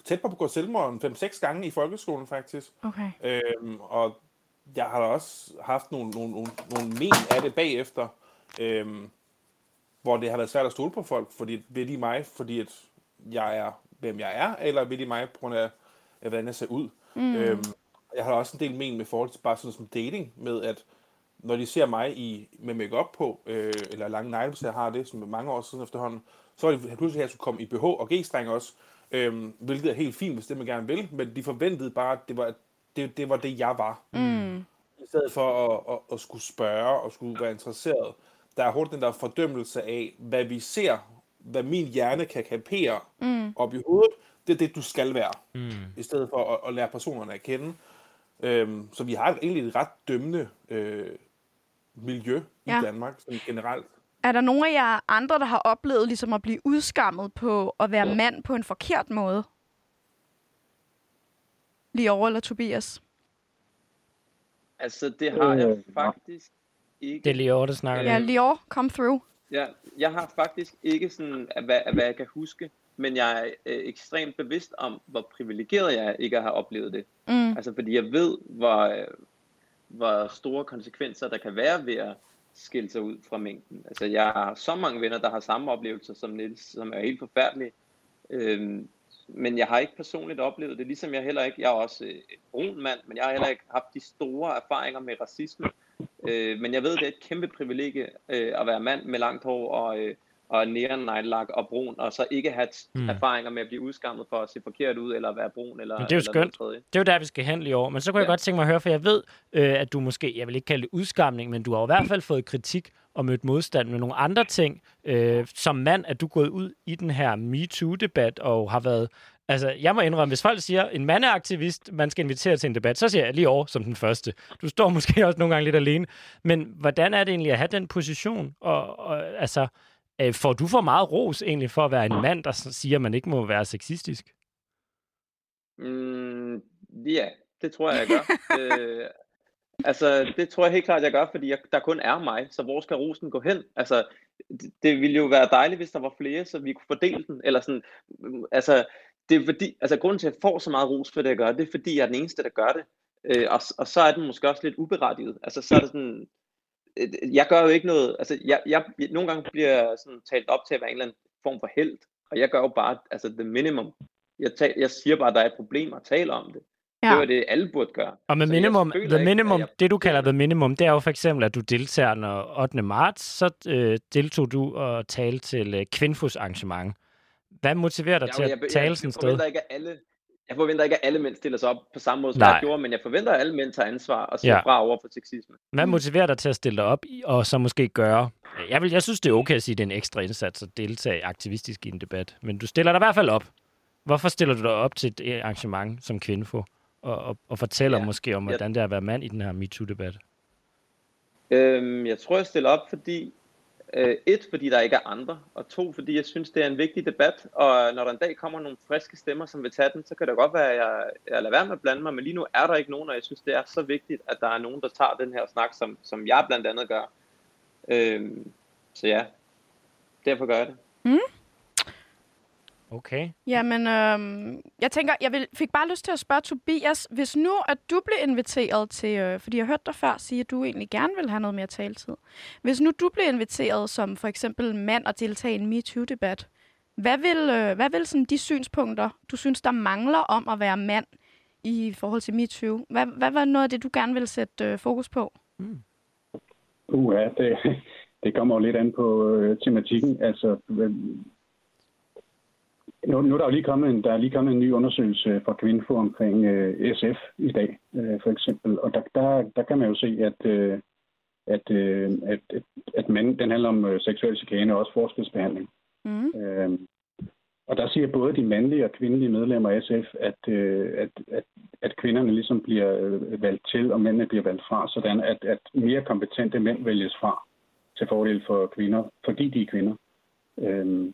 tæt på at begå selvmord en 5-6 gange i folkeskolen, faktisk. okay. Øhm, og jeg har også haft nogle, nogle, nogle, nogle men af det bagefter, øhm, hvor det har været svært at stole på folk, fordi vil de mig, fordi at jeg er, hvem jeg er, eller vil de mig på grund af, af, hvordan jeg ser ud. Mm. Øhm, jeg har også en del men med forhold til bare sådan som dating, med at når de ser mig i, med makeup på, øh, eller lange negle, hvis jeg har det, som mange år siden efterhånden, så er det pludselig, at jeg skulle komme i BH og G-streng også, øhm, hvilket er helt fint, hvis det man gerne vil, men de forventede bare, at det var det, det, var det jeg var. Mm. I stedet for at, at, at skulle spørge og skulle være interesseret. Der er hurtigt den der fordømmelse af, hvad vi ser, hvad min hjerne kan kapere mm. op i hovedet, det er det, du skal være. Mm. I stedet for at, at lære personerne at kende. Øhm, så vi har egentlig et ret dømmende øh, miljø i Ja. Danmark sådan generelt. Er der nogen af jer andre, der har oplevet ligesom at blive udskammet på at være mand på en forkert måde? Lige over eller Tobias? Altså, det har jeg Øh, faktisk ikke. Det er lige over, der snakker. Ja, Ja. Lior, come through. Ja, jeg har faktisk ikke sådan, hvad, hvad jeg kan huske, men jeg er øh, ekstremt bevidst om, hvor privilegeret jeg er ikke at have oplevet det. Mm. Altså, fordi jeg ved, hvor, øh, hvor store konsekvenser der kan være ved at skille sig ud fra mængden. Altså, jeg har så mange venner, der har samme oplevelser som Niels, som er helt forfærdelige. Øhm, men jeg har ikke personligt oplevet det, ligesom jeg heller ikke, jeg er også øh, en brun mand, men jeg har heller ikke haft de store erfaringer med racisme. Øh, men jeg ved, det er et kæmpe privilegie øh, at være mand med langt hår og, øh, og neonneglelak og brun, og så ikke have Mm. erfaringer med at blive udskammet for at se forkert ud, eller være brun, eller Men det er jo eller skønt. Det er jo der, vi skal hen lige over. Men så kunne ja. jeg godt tænke mig at høre, for jeg ved, øh, at du måske, jeg vil ikke kalde det udskamning, men du har i hvert fald fået kritik og mødt modstand med nogle andre ting. Øh, som mand er du gået ud i den her MeToo-debat og har været... Altså, jeg må indrømme, hvis folk siger, en mandeaktivist, man skal invitere til en debat, så siger jeg lige over som den første. Du står måske også nogle gange lidt alene. Men hvordan er det egentlig at have den position? Og, og altså, øh, får du for meget ros egentlig for at være en mand, der siger, at man ikke må være sexistisk? Mm, ja, det tror jeg, jeg gør. øh, altså, det tror jeg helt klart, jeg gør, fordi jeg, der kun er mig, så hvor skal rosen gå hen? Altså, det, det ville jo være dejligt, hvis der var flere, så vi kunne fordele den, eller sådan, mm, altså, det er fordi, altså grunden til, at jeg får så meget ros for det, jeg gør, det er fordi, jeg er den eneste, der gør det, øh, og, og så er den måske også lidt uberettiget, altså så er det sådan, jeg gør jo ikke noget, altså jeg, jeg, nogle gange bliver jeg sådan talt op til at være en eller anden form for held, og jeg gør jo bare, altså the minimum, jeg, tal, jeg siger bare, at der er et problem og taler om det. Ja. Det var det, alle burde gøre. Og med Så minimum, jeg the ikke, minimum, jeg- det du kalder the minimum, det er jo for eksempel, at du deltager, når 8. marts, så øh, deltog du og talte til øh, Kvinfos arrangement. Hvad motiverer dig Jeg- til at jeg- jeg- tale sådan et jeg sted? forventer ikke, at alle, jeg forventer ikke, at alle mænd stiller sig op på samme måde, som Nej. jeg gjorde, men jeg forventer, at alle mænd tager ansvar og siger Ja. fra over for sexisme. Hvad motiverer dig til at stille dig op i- og så måske gøre? Jeg, vil, jeg synes, det er okay at sige, at det er en ekstra indsats at deltage aktivistisk i en debat. Men du stiller dig i hvert fald op. Hvorfor stiller du dig op til et øh, arrangement som Kvinfo? Og, og, og fortæller Ja. måske om, hvordan det er at være mand i den her MeToo-debat. Øhm, jeg tror, jeg stiller op, fordi øh, et, fordi der ikke er andre, og to, fordi jeg synes, det er en vigtig debat, og når der en dag kommer nogle friske stemmer, som vil tage den, så kan det godt være, at jeg, jeg lader være med at blande mig, men lige nu er der ikke nogen, og jeg synes, det er så vigtigt, at der er nogen, der tager den her snak, som, som jeg blandt andet gør. Øhm, så ja, derfor gør jeg det. Mm. Okay. Jamen, øhm, jeg tænker, jeg vil, fik bare lyst til at spørge Tobias, hvis nu, at du blev inviteret til, øh, fordi jeg hørte dig før sige, at du egentlig gerne vil have noget mere taletid. Hvis nu du blev inviteret som for eksempel mand at deltage i en MeToo-debat, hvad vil, øh, hvad vil sådan de synspunkter, du synes, der mangler om at være mand i forhold til MeToo? Hvad, hvad var noget af det, du gerne vil sætte øh, fokus på? Uha, det, det kommer jo lidt an på øh, tematikken. Altså, øh, nu, nu er der jo lige kommet en, der er lige kommet en ny undersøgelse fra Kvinfo omkring øh, SF i dag, øh, for eksempel. Og der, der, der kan man jo se, at, øh, at, øh, at, at, at mænd, den handler om øh, seksuel chikane og også forskelsbehandling. Mm. Øh, og der siger både de mandlige og kvindelige medlemmer af SF, at, øh, at, at, at kvinderne ligesom bliver øh, valgt til, og mændene bliver valgt fra, sådan at, at mere kompetente mænd vælges fra til fordel for kvinder, fordi de er kvinder. Øh,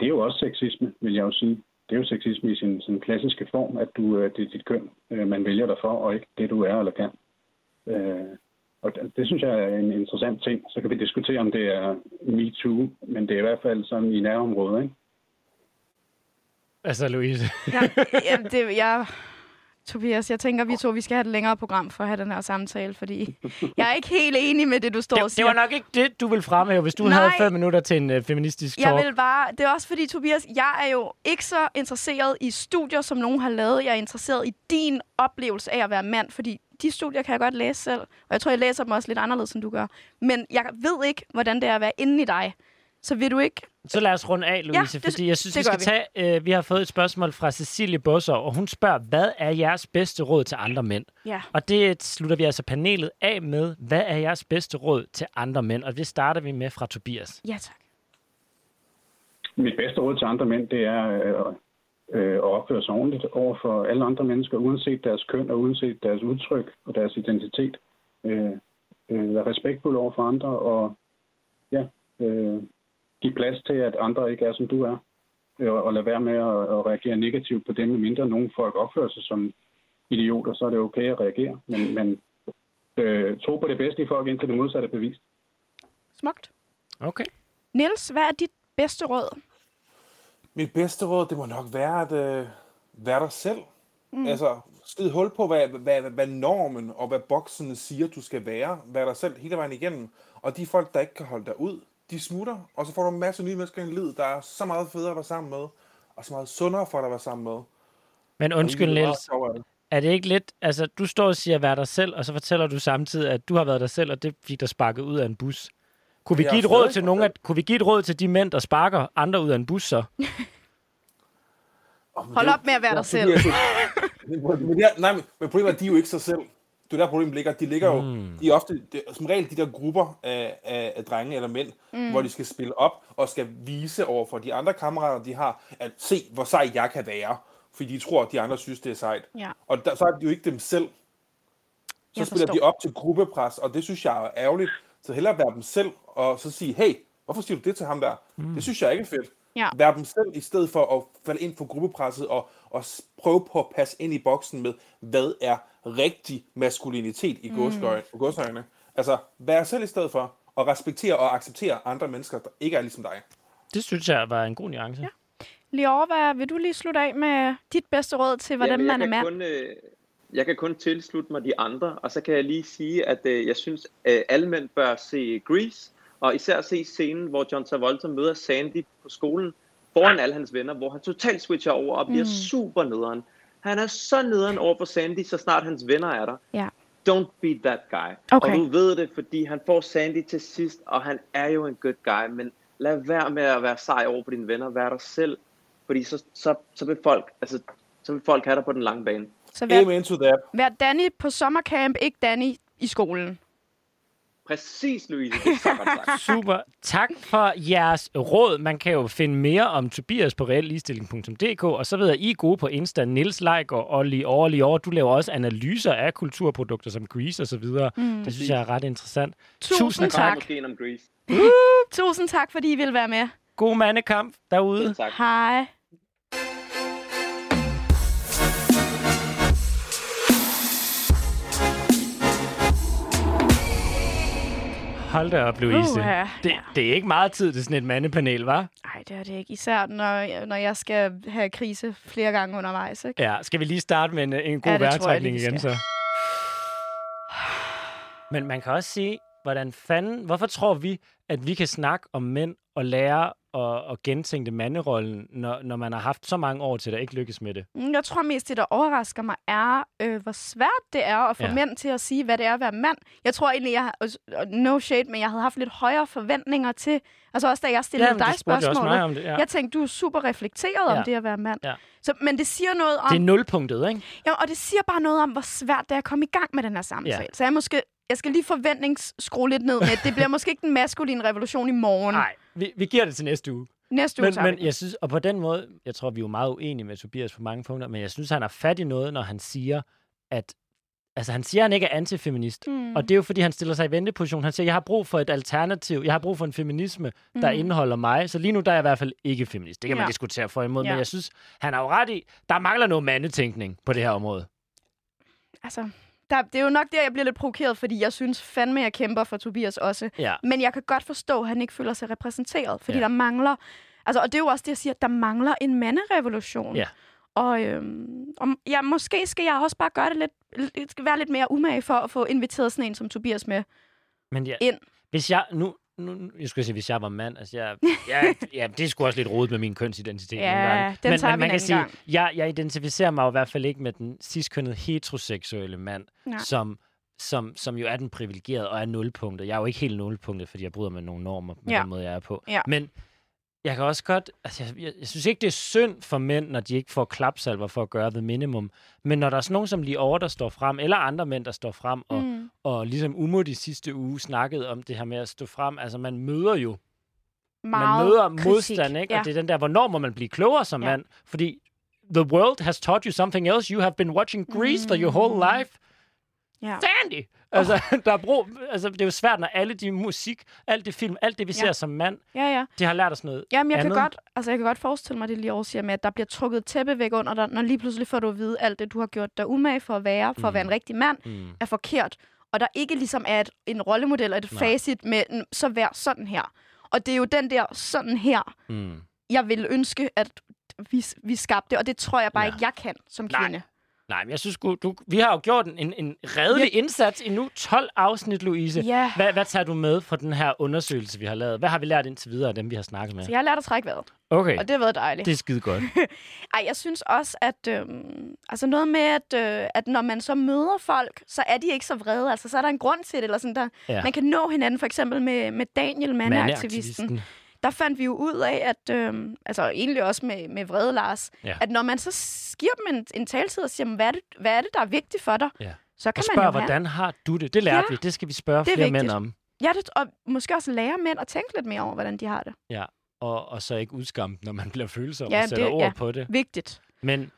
det er jo også sexisme, vil jeg jo sige. Det er jo sexisme i sin, sin klassiske form, at du, øh, det er dit køn, øh, man vælger dig for, og ikke det, du er eller kan. Øh, og det, det synes jeg er en interessant ting. Så kan vi diskutere, om det er MeToo, men det er i hvert fald sådan i nærområdet, ikke? Altså, Louise. Ja, ja, det, jeg, Tobias, jeg tænker, vi to vi skal have et længere program for at have den her samtale, fordi jeg er ikke helt enig med det, du står og Det, siger. det var nok ikke det, du ville fremhæve, hvis du Nej. havde fem minutter til en uh, feministisk talk. Jeg vil bare, det er også fordi, Tobias, jeg er jo ikke så interesseret i studier, som nogen har lavet. Jeg er interesseret i din oplevelse af at være mand, fordi de studier kan jeg godt læse selv. Og jeg tror, jeg læser dem også lidt anderledes, end du gør. Men jeg ved ikke, hvordan det er at være inde i dig. Så vil du ikke... Så lad os runde af, Louise, Ja, det- fordi jeg synes, det vi skal gør tage... Øh, vi har fået et spørgsmål fra Cecilie Bosser, og hun spørger, hvad er jeres bedste råd til andre mænd? Ja. Og det slutter vi altså panelet af med. Hvad er jeres bedste råd til andre mænd? Og det starter vi med fra Tobias. Ja, tak. Mit bedste råd til andre mænd, det er øh, øh, at opføre sig ordentligt over for alle andre mennesker, uanset deres køn og uanset deres udtryk og deres identitet. Øh, øh, være respektfuld over for andre og ja, øh, give plads til, at andre ikke er, som du er. Øh, og lade være med at, at reagere negativt på dem, medmindre nogle folk opfører sig som idioter, så er det okay at reagere. Men, men øh, tro på det bedste i folk, indtil det modsatte er bevist. Smukt. Okay. Niels, hvad er dit bedste råd? Mit bedste råd, det må nok være at øh, være dig selv. Mm. Altså, skid hul på, hvad, hvad, hvad, hvad normen og hvad boksene siger, du skal være. Vær dig selv hele vejen igennem. Og de folk, der ikke kan holde dig ud, de smutter. Og så får du en masse nye mennesker i dit liv, der er så meget federe at være sammen med. Og så meget sundere for dig at være sammen med. Men undskyld, er Niels. Er det ikke lidt... Altså, du står og siger, vær dig selv, og så fortæller du samtidig, at du har været dig selv, og det fik dig sparket ud af en bus. Kunne vi, give et råd til af, selv. kunne vi give et råd til de mænd, der sparker andre ud af en bus, så? Hold op med at være dig selv. men, ja, nej, men, men problemet er, at de er jo ikke sig selv. Det er der problemet ligger. De ligger jo, Mm. de er ofte, det, er som regel de der grupper af, af, af drenge eller mænd, mm. hvor de skal spille op og skal vise over for de andre kammerater, de har, at se, hvor sej jeg kan være. Fordi de tror, at de andre synes, det er sejt. Ja. Og der, så er de jo ikke dem selv. Så Jeg spiller forstår. de op til gruppepres, og det synes jeg er ærgerligt. Så hellere være dem selv, og så sige, hey, hvorfor siger du det til ham der? Mm. Det synes jeg ikke er fedt. Ja. Vær dem selv, i stedet for at falde ind på gruppepresset, og, og prøve på at passe ind i boksen med, hvad er rigtig maskulinitet i. Mm. godsøjne. Altså, vær selv i stedet for, og respektere og acceptere andre mennesker, der ikke er ligesom dig. Det synes jeg var en god nuance. Ja. Lior, hvad vil du lige slutte af med dit bedste råd til, hvordan Jamen, man er mand? Kun, øh, jeg kan kun tilslutte mig de andre, og så kan jeg lige sige, at øh, jeg synes, at alle mænd bør se Grease, og især se scenen, hvor John Travolta møder Sandy på skolen, foran alle hans venner, hvor han totalt switcher over og bliver mm. super nederen. Han er så nederen over for Sandy, så snart hans venner er der. Ja. Don't be that guy. Okay. Og du ved det, fordi han får Sandy til sidst, og han er jo en good guy, men lad være med at være sej over på dine venner, vær dig selv, fordi så, så, så vil folk, altså, så vil folk have dig på den lange bane. Så vær, Amen to that. vær Danny på sommercamp, ikke Danny i skolen. Præcis, Louise, det er så godt sagt. Super. Tak for jeres råd. Man kan jo finde mere om Tobias på realligestilling.dk, og så ved jeg, I er gode på Insta. Nils Leiker og Lior Lior, du laver også analyser af kulturprodukter som Grease og så videre. Mm. Det synes jeg er ret interessant. Tusind kommer tak. måske om Grease. Tusind tak, fordi I vil være med. God mandekamp derude. Tak. Hej. Hold da op, Louise. Uha. Det, det er ikke meget tid til sådan et mandepanel, var? Nej, det er det ikke. Især når, når jeg skal have krise flere gange undervejs. Ikke? Ja, skal vi lige starte med en, en god Ja, ja, vejrtrækning igen, så? Men man kan også sige, hvordan fanden, hvorfor tror vi, at vi kan snakke om mænd og lære og, og gentænke manderollen, når, når man har haft så mange år til, at ikke lykkes med det? Mm, Jeg tror mest, det der overrasker mig, er, øh, hvor svært det er at få Ja. ja. mænd til at sige, hvad det er at være mand. Jeg tror egentlig, jeg no shade, men jeg havde haft lidt højere forventninger til, altså også da jeg stillede Jamen, dig det. Ja. Jeg tænkte, du er super reflekteret Ja. om det at være mand. Ja. Så, men det siger noget om, Det er nulpunktet, ikke? ja, og det siger bare noget om, hvor svært det er at komme i gang med den her samtale. Ja. Så jeg måske, jeg skal lige forventningsskrue lidt ned med, det bliver måske ikke den maskuline revolution i morgen. Nej, vi, vi giver det til næste uge. Næste uge Men, men jeg synes, og på den måde, jeg tror, vi er jo meget uenige med Tobias på mange punkter, men jeg synes, han har fat i noget, når han siger, at Altså, han siger, at han ikke er antifeminist. Mm. Og det er jo, fordi han stiller sig i venteposition. Han siger, jeg har brug for et alternativ. Jeg har brug for en feminisme, der Mm. indeholder mig. Så lige nu der er jeg i hvert fald ikke feminist. Det kan man Ja. diskutere for imod. Ja. Men jeg synes, han har jo ret i, der mangler noget mandetænkning på det her område. Altså, der, det er jo nok der, jeg bliver lidt provokeret, fordi jeg synes fandme, jeg kæmper for Tobias også. Ja. Men jeg kan godt forstå, at han ikke føler sig repræsenteret, fordi Ja. ja. der mangler... Altså, og det er jo også det, jeg siger, der mangler en manderevolution. Ja. Og, øhm, og ja, måske skal jeg også bare gøre det lidt, være lidt mere umage for at få inviteret sådan en som Tobias med. Men jeg, Ind. Hvis jeg, nu, nu, jeg skulle sige, hvis jeg var mand, altså jeg, jeg, ja, det er sgu også lidt rodet med min kønsidentitet. Ja, nogle gange. den men, tager men vi man kan sige, gang. jeg, jeg identificerer mig jo i hvert fald ikke med den sidstkønnede heteroseksuelle mand, Nej. som, som, som jo er den privilegerede og er nulpunktet. Jeg er jo ikke helt nulpunktet, fordi jeg bryder med nogle normer med Ja. den måde, jeg er på. Ja. Men jeg kan også godt, altså jeg, jeg, jeg synes ikke, det er synd for mænd, når de ikke får klapsalver for at gøre the minimum. Men når der er sådan nogen som lige over, der står frem, eller andre mænd, der står frem, og, Mm. Og ligesom Umo de sidste uge snakkede om det her med at stå frem. Altså, man møder jo Meget man møder kritik. modstand, ikke? Ja. Og det er den der, hvornår må man blive klogere som Ja. mand? Fordi the world has taught you something else. You have been watching Grease for your whole life. ja. Sandy! Altså, der er brug, altså, det er jo svært, når alle de musik, alt det film, alt det, vi Ja. ser som mand, ja, ja. det har lært os noget Jamen, jeg andet. kan, godt, altså, jeg kan godt forestille mig, det lige over siger med, at der bliver trukket et tæppe væk under dig, når lige pludselig får du at vide, alt det, du har gjort dig umage for at være, for at være en rigtig mand, Mm. er forkert. Og der ikke ligesom er et, en rollemodel og et Nej. facit med, "N- så vær sådan her. Og det er jo den der sådan her, Mm. jeg vil ønske, at vi, vi skabte, og det tror jeg bare Ja. ja. ikke, jeg kan som Nej. kvinde. Nej, men jeg synes, du, du, vi har jo gjort en, en redelig Ja. indsats i nu 12 afsnit, Louise. Ja. Hvad, hvad tager du med fra den her undersøgelse, vi har lavet? Hvad har vi lært indtil videre af dem, vi har snakket med? Så jeg har lært at trække vejret, Okay, og det har været dejligt. det er skide godt. Ej, jeg synes også, at øhm, altså noget med, at, øh, at når man så møder folk, så er de ikke så vrede. Altså, så er der en grund til det. Eller sådan der. Ja. Man kan nå hinanden, for eksempel med, med Daniel, mandeaktivisten. Mandeaktivisten. Der fandt vi jo ud af, at, øhm, altså egentlig også med, med vrede Lars, Ja. at når man så giver dem en, en taletid og siger, "Men hvad er, det, hvad er det, der er vigtigt for dig? Ja. Så kan Og man spørg, jo have... hvordan har du det? Det lærte Ja, vi. Det skal vi spørge er flere mænd vigtigt. om. Ja, det, og måske også lære mænd at tænke lidt mere over, hvordan de har det. Ja, og, og så ikke udskamme, når man bliver følsom Ja, og sætter det- ord ja. på det. Vigtigt. Men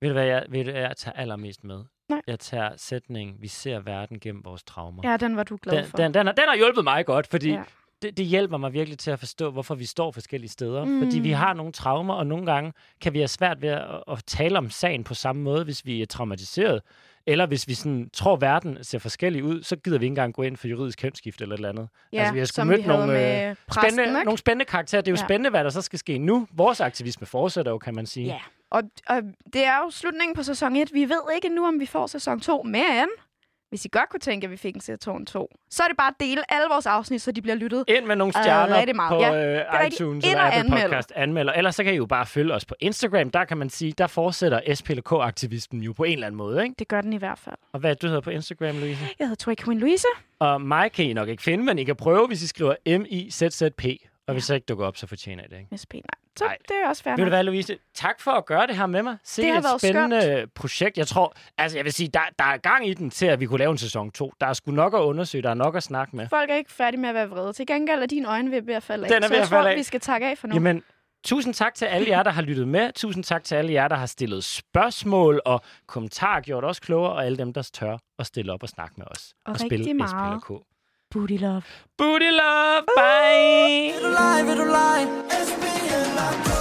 ved du, hvad jeg, ved du, hvad jeg tager allermest med? Nej. Jeg tager sætningen, vi ser verden gennem vores traumer. Ja, den var du glad den, for. den, den, har, den har hjulpet mig godt, fordi Ja. Det, det hjælper mig virkelig til at forstå, hvorfor vi står forskellige steder. Mm. Fordi vi har nogle traumer, og nogle gange kan vi have svært ved at, at tale om sagen på samme måde, hvis vi er traumatiseret. Eller hvis vi sådan tror, verden ser forskellig ud, så gider vi ikke engang gå ind for juridisk kønsskift eller et eller andet. Ja, altså, vi har sgu mødt nogle, øh, præsten, spændende, ikke? nogle spændende karakterer. Det er jo ja. spændende, hvad der så skal ske nu. Vores aktivisme fortsætter jo, kan man sige. Ja, og, og det er jo slutningen på sæson 1. Vi ved ikke nu, om vi får sæson 2, men hvis I godt kunne tænke, at vi fik en sæson 2, så er det bare at dele alle vores afsnit, så de bliver lyttet. Ind med nogle Øh, stjerner meget. på Ja, øh, iTunes eller Apple anmeld. Podcast anmelder. Ellers så kan I jo bare følge os på Instagram. Der kan man sige, der fortsætter SPLK-aktivismen jo på en eller anden måde. Ikke? Det gør den i hvert fald. Og hvad du hedder på Instagram, Louise? Jeg hedder Troy Queen Louise. Og mig kan I nok ikke finde, men I kan prøve, hvis I skriver M-I-Z-Z-P. Og hvis jeg ikke dukker op, så fortjener jeg det. Ikke? SP, nej. Så Nej. det er også fair Ved du hvad, Louise? Tak for at gøre det her med mig. Se Det har et været spændende projekt. Jeg tror, altså jeg vil sige, der, der er gang i den til, at vi kunne lave en sæson 2. Der er sgu nok at undersøge, der er nok at snakke med. Folk er ikke færdige med at være vrede. Til gengæld er dine øjne ved at falde af. Den er ved at tror, falde af. vi skal takke af for nu. Jamen, tusind tak til alle jer, der har lyttet med. Tusind tak til alle jer, der har stillet spørgsmål og kommentarer, gjort os klogere, og alle dem, der tør at stille op og snakke med os. Og spille rigtig meget. SPLK. Booty love. Booty love. Bye. Vil du lege, vil du lege?